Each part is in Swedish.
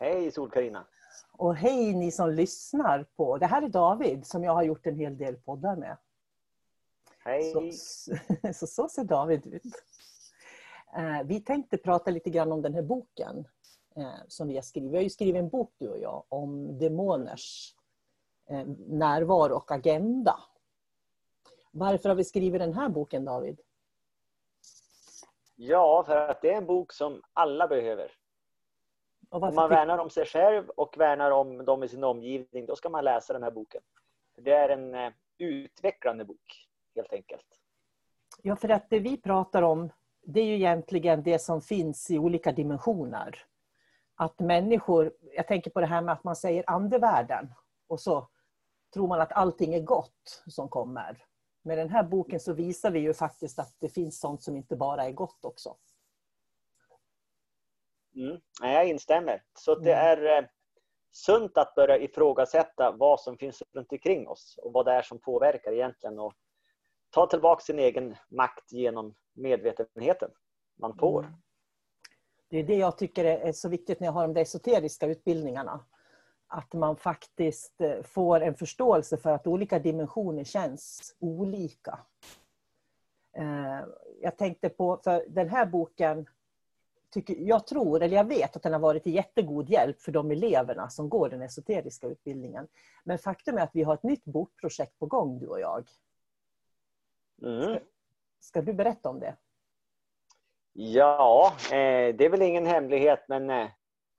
Hej Sol-Carina. Och hej ni som lyssnar på. Det här är David som jag har gjort en hel del poddar med. Hej. Så, så, så ser David ut. Eh, vi tänkte prata lite grann om den här boken eh, som vi har skrivit. Vi har ju skrivit en bok du och jag om demoners eh, närvaro och agenda. Varför har vi skrivit den här boken David? Ja, för att det är en bok som alla behöver. Om man värnar om sig själv och värnar om dem i sin omgivning, då ska man läsa den här boken. Det är en eh, utvecklande bok, helt enkelt. Ja, för att det vi pratar om, det är ju egentligen det som finns i olika dimensioner. Att människor, jag tänker på det här med att man säger andevärlden och så tror man att allting är gott som kommer. Med den här boken så visar vi ju faktiskt att det finns sånt som inte bara är gott också. Mm. Jag instämmer. Så det mm. är eh, sunt att börja ifrågasätta vad som finns runt omkring oss och vad det är som påverkar egentligen. Och ta tillbaka sin egen makt genom medvetenheten man får. Mm. Det är det jag tycker är så viktigt när jag har de esoteriska utbildningarna. Att man faktiskt eh, får en förståelse för att olika dimensioner känns olika. Eh, jag tänkte på, för den här boken tycker, jag tror, eller jag vet att den har varit till jättegod hjälp för de eleverna som går den esoteriska utbildningen. Men faktum är att vi har ett nytt bokprojekt på gång, du och jag. Mm. Ska, ska, du berätta om det? Ja, eh, det är väl ingen hemlighet, men eh,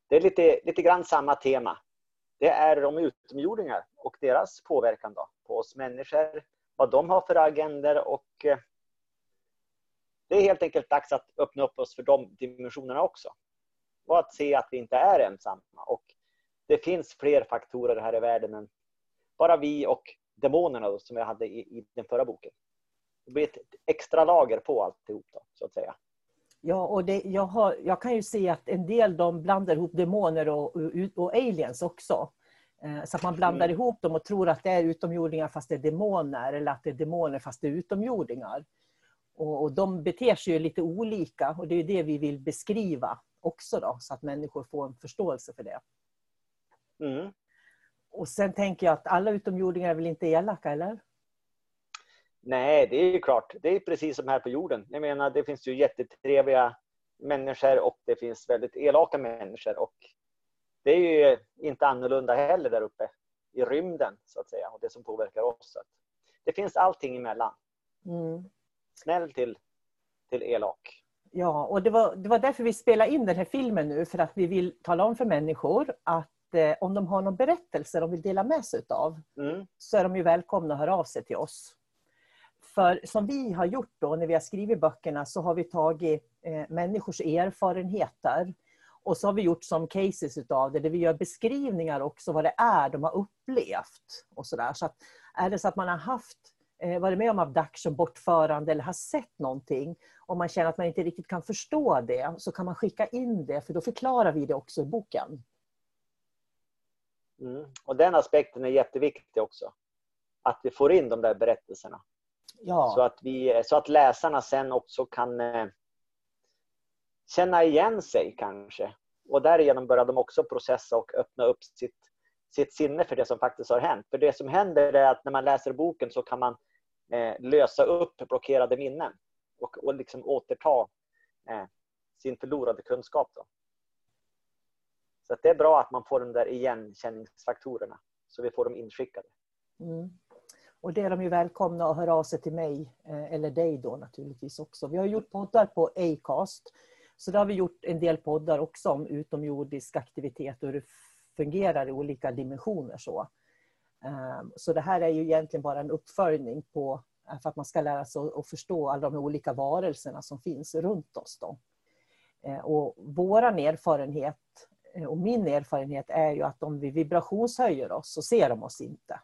det är lite, lite grann samma tema. Det är om utomjordingar och deras påverkan då, på oss människor, vad de har för agender och eh, det är helt enkelt dags att öppna upp oss för de dimensionerna också. Och att se att vi inte är ensamma. Och det finns fler faktorer här i världen än bara vi och demonerna som jag hade i, i den förra boken. Det blir ett extra lager på alltihop då, så att säga. Ja, och det, jag, har, jag kan ju se att en del de blandar ihop demoner och, och, och aliens också. Eh, så att man blandar mm. ihop dem och tror att det är utomjordingar fast det är demoner eller att det är demoner fast det är utomjordingar. Och, och de beter sig ju lite olika och det är det vi vill beskriva också då, så att människor får en förståelse för det. Mm. Och sen tänker jag att alla utomjordingar är väl inte elaka, eller? Nej, det är ju klart. Det är precis som här på jorden. Jag menar, det finns ju jättetrevliga människor och det finns väldigt elaka människor. Och det är ju inte annorlunda heller där uppe i rymden, så att säga, och det som påverkar oss. Det finns allting emellan. Mm snäll till, till elak. Ja, och det var, det var därför vi spelade in den här filmen nu, för att vi vill tala om för människor att eh, om de har någon berättelse de vill dela med sig av, mm. så är de ju välkomna att höra av sig till oss. För som vi har gjort då, när vi har skrivit böckerna, så har vi tagit eh, människors erfarenheter och så har vi gjort som cases utav det, där vi gör beskrivningar också vad det är de har upplevt. och Så, där. så att, Är det så att man har haft varit med om abduction, bortförande eller har sett någonting, om man känner att man inte riktigt kan förstå det, så kan man skicka in det, för då förklarar vi det också i boken. Mm. Och den aspekten är jätteviktig också. Att vi får in de där berättelserna. Ja. Så, att vi, så att läsarna sen också kan eh, känna igen sig kanske. Och därigenom börjar de också processa och öppna upp sitt, sitt sinne för det som faktiskt har hänt. För det som händer är att när man läser boken så kan man eh, Eh, lösa upp blockerade minnen och, och liksom återta eh, sin förlorade kunskap. Då. Så det är bra att man får de där igenkänningsfaktorerna så vi får dem inskickade. Mm. Och det är de ju välkomna att höra av sig till mig, eh, eller dig då naturligtvis också. Vi har gjort poddar på Acast. Så där har vi gjort en del poddar också om utomjordisk aktivitet och hur det fungerar i olika dimensioner. Så, Ehm, så det här är ju egentligen bara en uppföljning på eh, för att man ska lära sig att förstå alla de olika varelserna som finns runt oss. Då. Ehm, och våran erfarenhet eh, och min erfarenhet är ju att om vi vibrationshöjer oss så ser de oss inte.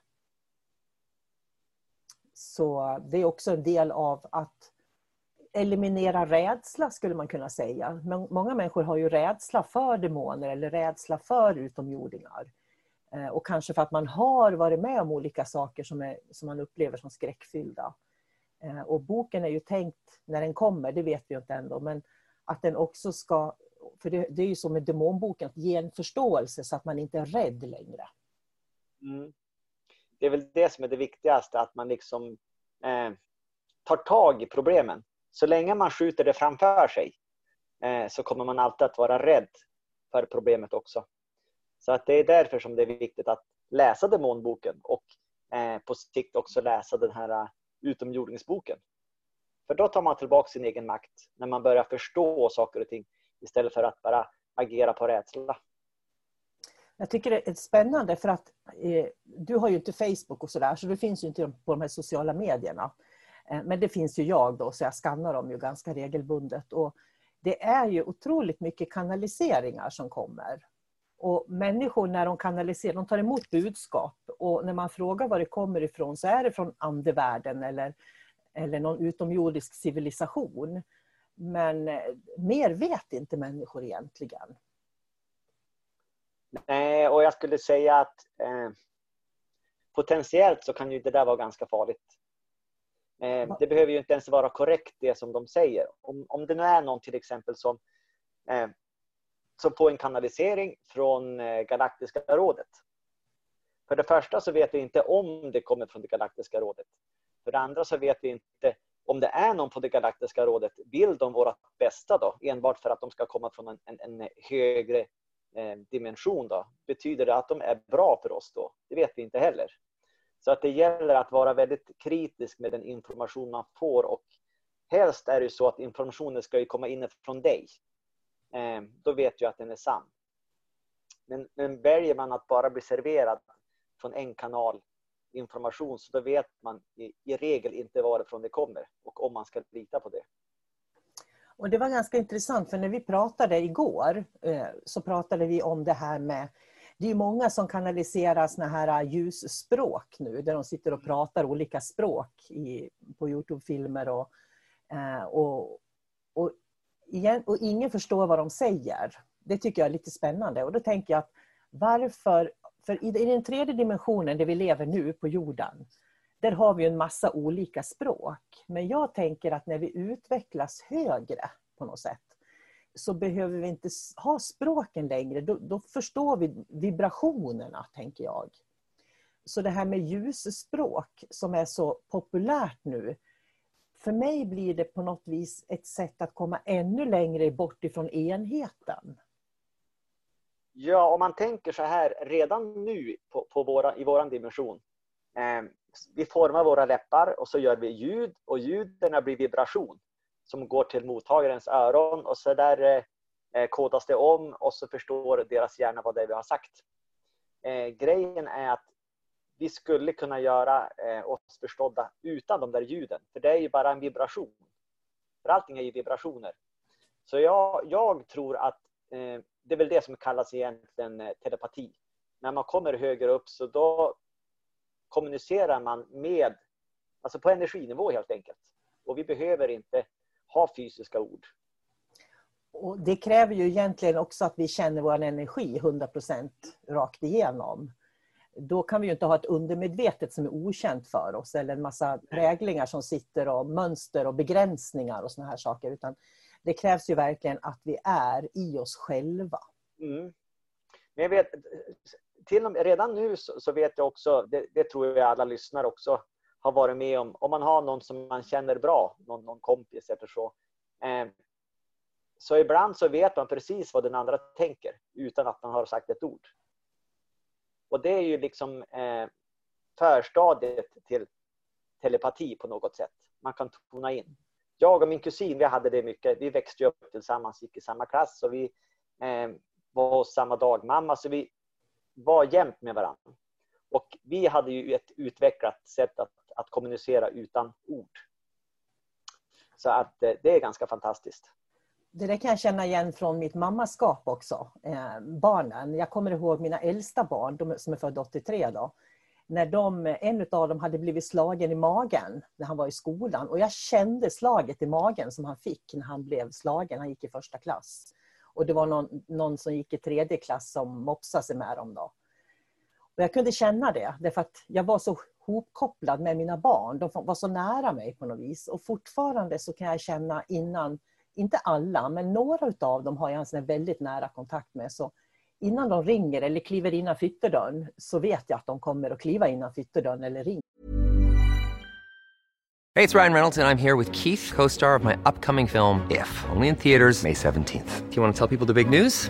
Så det är också en del av att eliminera rädsla skulle man kunna säga. Många människor har ju rädsla för demoner eller rädsla för utomjordingar. Eh, och kanske för att man har varit med om olika saker som, är, som man upplever som skräckfyllda. Eh, och boken är ju tänkt, när den kommer, det vet vi ju inte ändå, men att den också ska, för det, det är ju så med demonboken, att ge en förståelse så att man inte är rädd längre. Mm det är väl det som är det viktigaste, att man liksom eh, tar tag i problemen. Så länge man skjuter det framför sig eh, så kommer man alltid att vara rädd för problemet också. Så att det är därför som det är viktigt att läsa demonboken och eh, på sikt också läsa den här eh, utomjordingsboken. För då tar man tillbaka sin egen makt när man börjar förstå saker och ting istället för att bara agera på rädsla. Jag tycker det är spännande för att eh, du har ju inte Facebook och sådär så du finns ju inte på de här sociala medierna. Eh, men det finns ju jag då så jag skannar dem ju ganska regelbundet. Och det är ju otroligt mycket kanaliseringar som kommer. Och människor när de kanaliserar, de tar emot budskap och när man frågar var det kommer ifrån så är det från andevärlden eller, eller någon utomjordisk civilisation. Men eh, mer vet inte människor egentligen. Nej, och jag skulle säga att eh, potentiellt så kan ju det där vara ganska farligt. Eh, det behöver ju inte ens vara korrekt det som de säger. Om, om det nu är någon till exempel som, eh, som får en kanalisering från eh, Galaktiska rådet. För det första så vet vi inte om det kommer från det Galaktiska rådet. För det andra så vet vi inte om det är någon på det Galaktiska rådet, vill de vårt bästa då? Enbart för att de ska komma från en, en, en högre Eh, dimension då, betyder det att de är bra för oss då? Det vet vi inte heller. Så att det gäller att vara väldigt kritisk med den information man får och helst är det så att informationen ska komma inifrån dig. Eh, då vet jag att den är sann. Men, men väljer man att bara bli serverad från en kanal information så då vet man i, i regel inte varifrån det kommer och om man ska lita på det. Och det var ganska intressant för när vi pratade igår eh, så pratade vi om det här med det är många som kanaliserar såna här eh, ljusspråk nu där de sitter och pratar olika språk i, på Youtube-filmer och, och, och, och ingen förstår vad de säger. Det tycker jag är lite spännande och då tänker jag att varför, för i, i den tredje dimensionen där vi lever nu på jorden där har vi en massa olika språk. Men jag tänker att när vi utvecklas högre på något sätt så behöver vi inte ha språken längre. Då, då förstår vi vibrationerna, tänker jag. Så det här med ljusspråk som är så populärt nu. För mig blir det på något vis ett sätt att komma ännu längre bort ifrån enheten. Ja, om man tänker så här redan nu på, på våra, i vår dimension. Eh, vi formar våra läppar och så gör vi ljud och ljuden blir vibration som går till mottagarens öron och så där eh, eh kodas det om och så förstår deras hjärna vad det är vi har sagt. Eh, grejen är att vi skulle kunna göra eh, oss förstådda utan de där ljuden, för det är ju bara en vibration. För allting är ju vibrationer. Så jag, jag tror att eh, det är väl det som kallas egentligen eh, telepati. När man kommer högre upp så då kommunicerar man med, alltså på energinivå helt enkelt. Och vi behöver inte ha fysiska ord. Och det kräver ju egentligen också att vi känner vår energi 100% rakt igenom. Då kan vi ju inte ha ett undermedvetet som är okänt för oss eller en massa präglingar som sitter och mönster och begränsningar och såna här saker. Utan det krävs ju verkligen att vi är i oss själva. Mm. Men jag vet, till och med, redan nu så, så vet jag också, det, det, tror jag alla lyssnare också har varit med om, om man har någon som man känner bra, någon, någon kompis eller så. Eh, så ibland så vet man precis vad den andra tänker utan att man har sagt ett ord. Och det är ju liksom eh, förstadiet till telepati på något sätt. Man kan tona in. Jag och min kusin, vi hade det mycket. Vi växte upp tillsammans, gick i samma klass och vi eh, var hos samma dagmamma. Så vi var jämt med varandra. Och vi hade ju ett utvecklat sätt att, att kommunicera utan ord. Så att eh, det är ganska fantastiskt. Det där kan jag känna igen från mitt mammaskap också. Eh, barnen. Jag kommer ihåg mina äldsta barn, de som är födda 83 då. När de, en av dem hade blivit slagen i magen när han var i skolan. Och jag kände slaget i magen som han fick när han blev slagen. Han gick i första klass. Och det var någon, någon som gick i tredje klass som mopsade sig med dem. Då. Och jag kunde känna det, därför att jag var så hopkopplad med mina barn. De var så nära mig på något vis. Och fortfarande så kan jag känna innan, inte alla, men några av dem har jag en väldigt nära kontakt med. Så innan de ringer eller kliver innanför ytterdörren så vet jag att de kommer att kliva innanför ytterdörren eller ringa. Hej, det är Ryan Reynolds och jag är här med Keith, co-star of my upcoming film If, only in theaters May 17 th Do you want to tell people the big news?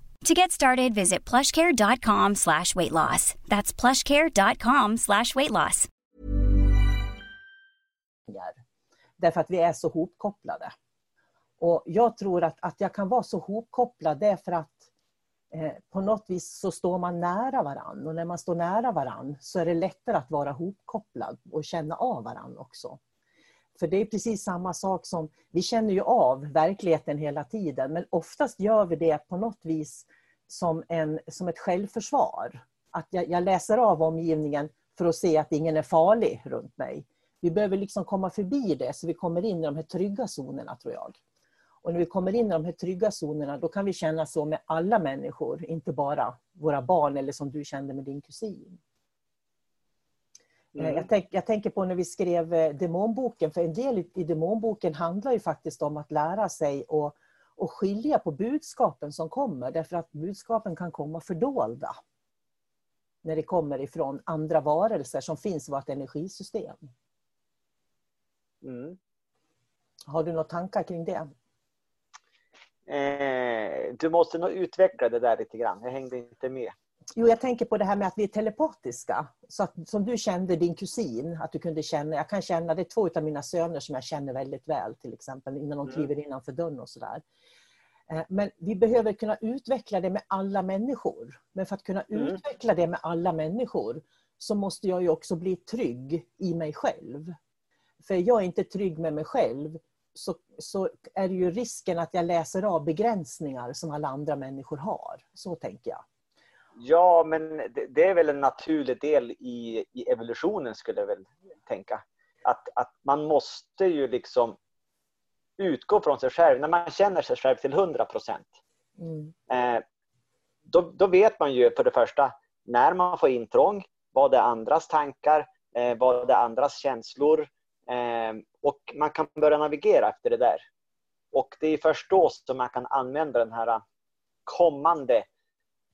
To get started, visit plushcare.com slash weight loss. That's plushcare.com slash weight loss. Därför att vi är så hopkopplade. Och jag tror att, att jag kan vara så hopkopplad därför att eh, på något vis så står man nära varann. Och när man står nära varann så är det lättare att vara hopkopplad och känna av varann också. För det är precis samma sak som, vi känner ju av verkligheten hela tiden, men oftast gör vi det på något vis som, en, som ett självförsvar. Att jag, jag läser av omgivningen för att se att ingen är farlig runt mig. Vi behöver liksom komma förbi det så vi kommer in i de här trygga zonerna tror jag. Och när vi kommer in i de här trygga zonerna då kan vi känna så med alla människor, inte bara våra barn eller som du kände med din kusin. Eh, mm. Jag, tänk, jag, tänker på när vi skrev eh, demonboken, för en del i demonboken handlar ju faktiskt om att lära sig och, och skilja på budskapen som kommer, därför att budskapen kan komma fördolda. När det kommer ifrån andra varelser som finns i vårt energisystem. Mm. Har du några tankar kring det? Eh, du måste nog utveckla det där lite grann. Jag hängde inte med. Jo, jag tänker på det här med att vi är telepatiska. Så att, som du kände din kusin, att du kunde känna, jag kan känna, det är två av mina söner som jag känner väldigt väl till exempel, innan de mm. kliver innanför dörren och sådär. Eh, men vi behöver kunna utveckla det med alla människor. Men för att kunna mm. utveckla det med alla människor så måste jag ju också bli trygg i mig själv. För är jag inte trygg med mig själv så, så är det ju risken att jag läser av begränsningar som alla andra människor har. Så tänker jag. Ja, men det, det, är väl en naturlig del i, i evolutionen skulle jag väl tänka. Att, att man måste ju liksom utgå från sig själv. När man känner sig själv till 100 procent. Mm. Eh, då, då, vet man ju för det första när man får intrång, vad är andras tankar, eh, vad är andras känslor. Eh, och man kan börja navigera efter det där. Och det är först då som man kan använda den här kommande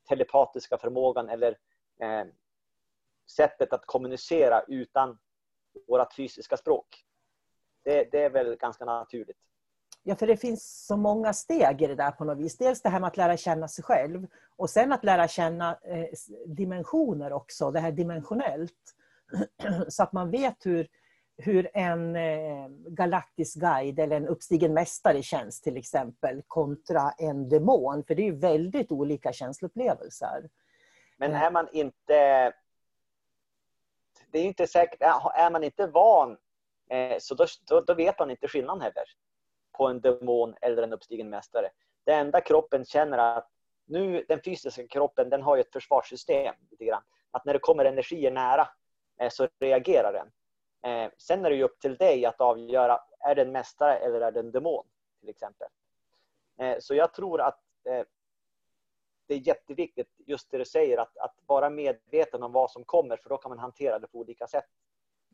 telepatiska förmågan eller eh, sättet att kommunicera utan vårt fysiska språk. Det, det, är väl ganska naturligt. Ja, för det finns så många steg i det där på något vis. Dels det här med att lära känna sig själv och sen att lära känna eh, dimensioner också, det här dimensionellt. så att man vet hur, hur en eh, galaktisk guide eller en uppstigen mästare känns till exempel kontra en demon. För det är ju väldigt olika känsloupplevelser. Men är man inte... Det är inte säkert... Är man inte van eh, så då, då, då vet man inte skillnaden heller på en demon eller en uppstigen mästare. Det enda kroppen känner att nu, den fysiska kroppen den har ju ett försvarssystem. Lite grann. Att när det kommer energier nära eh, så reagerar den. Eh, sen är det ju upp till dig att avgöra, är det en mästare eller är det en demon? till exempel. Eh, så jag tror att eh, det är jätteviktigt, just det du säger, att, att vara medveten om vad som kommer, för då kan man hantera det på olika sätt.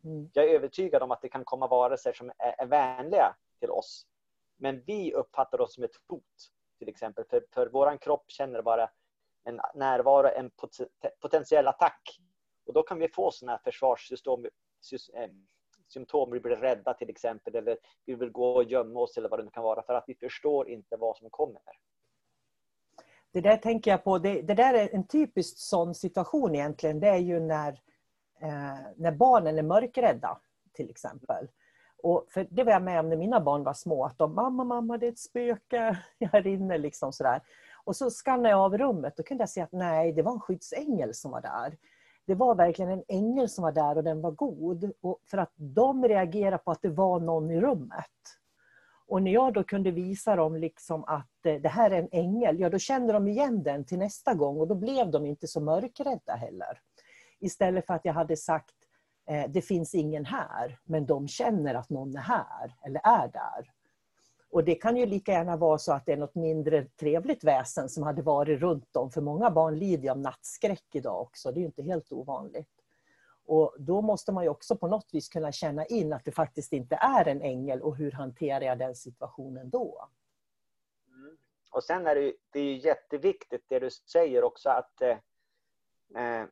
Mm. Jag är övertygad om att det kan komma varelser som är, är vänliga till oss. Men vi uppfattar oss som ett hot, till exempel. För, för vår kropp känner bara en närvaro, en potentiell attack. Och då kan vi få sådana här försvarssystem Eh, symptom, vi blir rädda till exempel, eller vi vill gå och gömma oss eller vad det nu kan vara, för att vi förstår inte vad som kommer. Det där tänker jag på, det, det där är en typisk sån situation egentligen, det är ju när, eh, när barnen är mörkrädda, till exempel. Och för det var jag med om när mina barn var små, att de mamma, mamma, det är ett spöke här inne. Liksom sådär. Och så skannade jag av rummet och kunde jag se att nej, det var en skyddsängel som var där det var verkligen en ängel som var där och den var god. Och för att de reagerade på att det var någon i rummet. Och när jag då kunde visa dem liksom att eh, det här är en ängel, ja då kände de igen den till nästa gång och då blev de inte så mörkrädda heller. Istället för att jag hade sagt eh, det finns ingen här, men de känner att någon är här eller är där. Och det kan ju lika gärna vara så att det är något mindre trevligt väsen som hade varit runt dem. För många barn lider av nattskräck idag också. Det är ju inte helt ovanligt. Och då måste man ju också på något vis kunna känna in att det faktiskt inte är en ängel och hur hanterar jag den situationen då? Mm. Och sen är det, det är jätteviktigt det du säger också att eh, eh,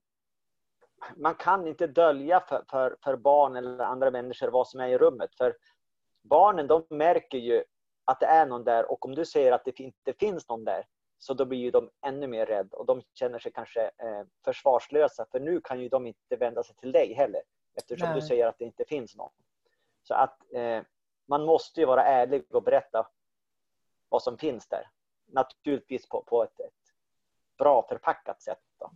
man kan inte dölja för, för, för, barn eller andra människor vad som är i rummet. För barnen de märker ju att det är någon där och om du säger att det inte finns någon där så då blir ju de ännu mer rädda och de känner sig kanske eh, försvarslösa för nu kan ju de inte vända sig till dig heller eftersom Nej. du säger att det inte finns någon. Så att eh, man måste ju vara ärlig och berätta vad som finns där. Naturligtvis på, på ett, ett bra förpackat sätt. Då.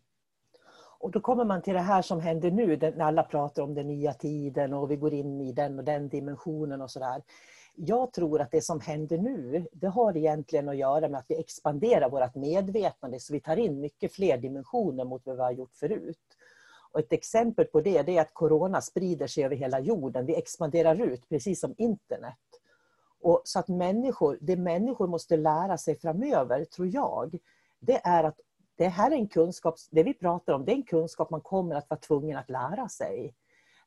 Och då kommer man till det här som händer nu, när alla pratar om den nya tiden och vi går in i den och den dimensionen och sådär jag tror att det som händer nu, det har egentligen att göra med att vi expanderar vårt medvetande så vi tar in mycket fler dimensioner mot vad vi har gjort förut. Och ett exempel på det, det är att corona sprider sig över hela jorden. Vi expanderar ut, precis som internet. Och så att människor, det människor måste lära sig framöver, tror jag, det är att det här är en kunskap, det vi pratar om, det är en kunskap man kommer att vara tvungen att lära sig.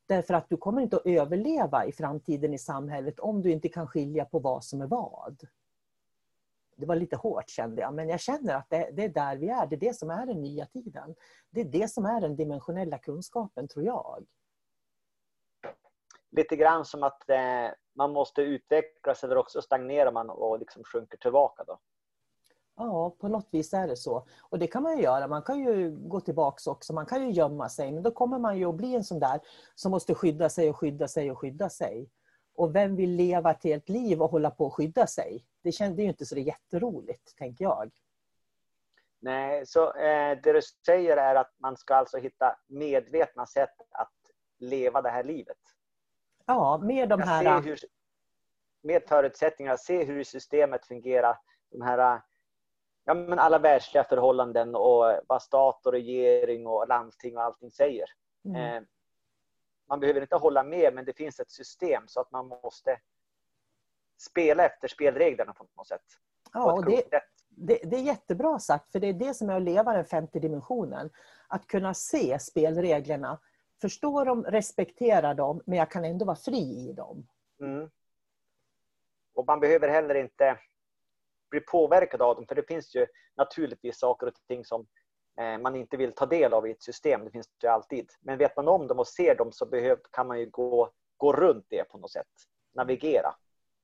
Därför att du kommer inte att överleva i framtiden i samhället om du inte kan skilja på vad som är vad. Det var lite hårt kände jag, men jag känner att det, det, är där vi är. Det är det som är den nya tiden. Det är det som är den dimensionella kunskapen, tror jag. Lite grann som att eh, man måste utvecklas eller också stagnerar man och liksom sjunker tillbaka då. Ja, på något vis är det så. Och det kan man ju göra. Man kan ju gå tillbaks också. Man kan ju gömma sig. Men då kommer man ju att bli en sån där som måste skydda sig och skydda sig och skydda sig. Och vem vill leva ett helt liv och hålla på att skydda sig? Det, känns, det är ju inte så det jätteroligt, tänker jag. Nej, så eh, det du säger är att man ska alltså hitta medvetna sätt att leva det här livet. Ja, med de här... Hur, med förutsättningar, se hur systemet fungerar. De här ja, men alla världsliga förhållanden och vad stat och regering och landsting och allting säger. Mm. Eh, man behöver inte hålla med, men det finns ett system så att man måste spela efter spelreglerna på något sätt. Ja, och det, det, det, är jättebra sagt, för det är det som är att leva den femte dimensionen. Att kunna se spelreglerna, förstå dem, respektera dem, men jag kan ändå vara fri i dem. Mm. Och man behöver heller inte bli påverkad av dem, för det finns ju naturligtvis saker och ting som eh, man inte vill ta del av i ett system. Det finns det alltid. Men vet man om dem och ser dem så behöv, kan man ju gå, gå runt det på något sätt. Navigera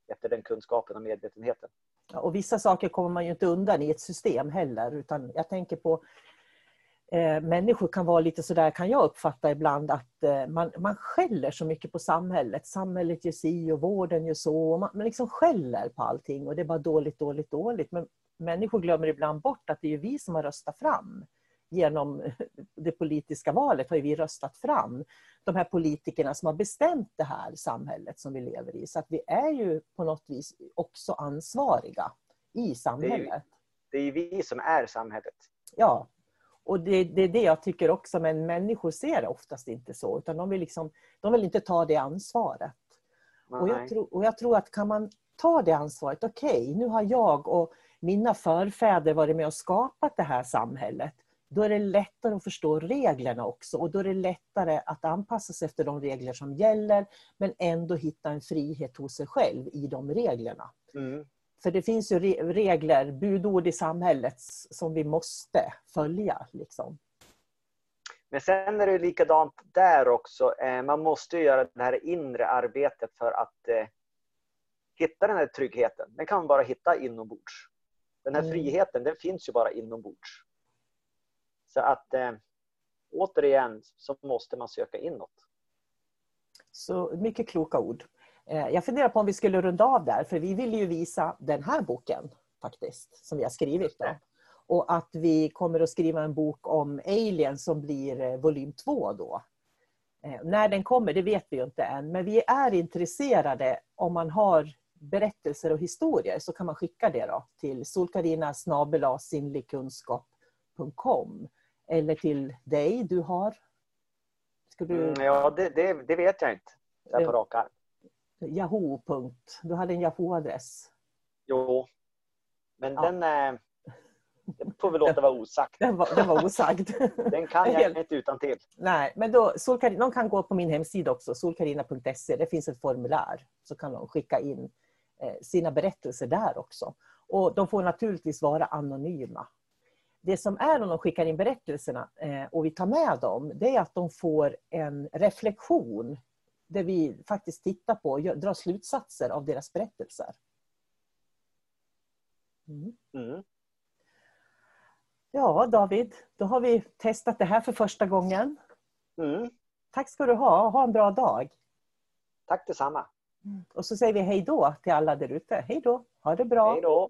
efter den kunskapen och medvetenheten. Och vissa saker kommer man ju inte undan i ett system heller. Utan jag tänker på eh, människor kan vara lite sådär, kan jag uppfatta ibland, att eh, man, man skäller så mycket på samhället. Samhället gör si och vården gör så. Man, man liksom skäller på allting och det är bara dåligt, dåligt, dåligt. Men människor glömmer ibland bort att det är vi som har röstat fram genom det politiska valet har vi röstat fram de här politikerna som har bestämt det här samhället som vi lever i. Så att vi är ju på något vis också ansvariga i samhället. Det är ju, det är vi som är samhället. Ja, och det, det, är det jag tycker också, men människor ser det oftast inte så. Utan de vill, liksom, de vill inte ta det ansvaret. Och jag, tro, och jag tror att kan man ta det ansvaret, okej, okay, nu har jag och mina förfäder varit med och skapat det här samhället då är det lättare att förstå reglerna också och då är det lättare att anpassa sig efter de regler som gäller men ändå hitta en frihet hos sig själv i de reglerna. Mm. För det finns ju regler, budord i samhället som vi måste följa. Liksom. Men sen är det likadant där också. Eh, man måste göra det här inre arbetet för att eh, hitta den här tryggheten. Den kan man bara hitta inombords. Den här mm. friheten, den finns ju bara inombords. Så att eh, återigen så måste man söka inåt. Så mycket kloka ord. Eh, jag funderar på om vi skulle runda av där, för vi vill ju visa den här boken faktiskt, som vi har skrivit. Då. Och att vi kommer att skriva en bok om Alien som blir eh, volym två då. Eh, när den kommer, det vet vi ju inte än, men vi är intresserade om man har berättelser och historier så kan man skicka det då till solkarina sinnligkunskap.com eller till dig du har? Du... Mm, ja, det, det, det, vet jag inte där på rak arm. Yahoo. Du hade en Yahoo-adress. Jo, men ja. den, eh, får vi låta vara osagt. Den var, den var osagd. den kan jag inte utan till. Nej, men då, Solkarina, de kan gå på min hemsida också, solkarina.se. Det finns ett formulär. Så kan de skicka in eh, sina berättelser där också. Och de får naturligtvis vara anonyma det som är om de skickar in berättelserna eh, och vi tar med dem, det är att de får en reflektion där vi faktiskt tittar på och drar slutsatser av deras berättelser. Mm. Mm. Ja, David, då har vi testat det här för första gången. Mm. Tack ska du ha. Ha en bra dag. Tack detsamma. Mm. Och så säger vi hej då till alla där ute. Hej då. Ha det bra. Hej då.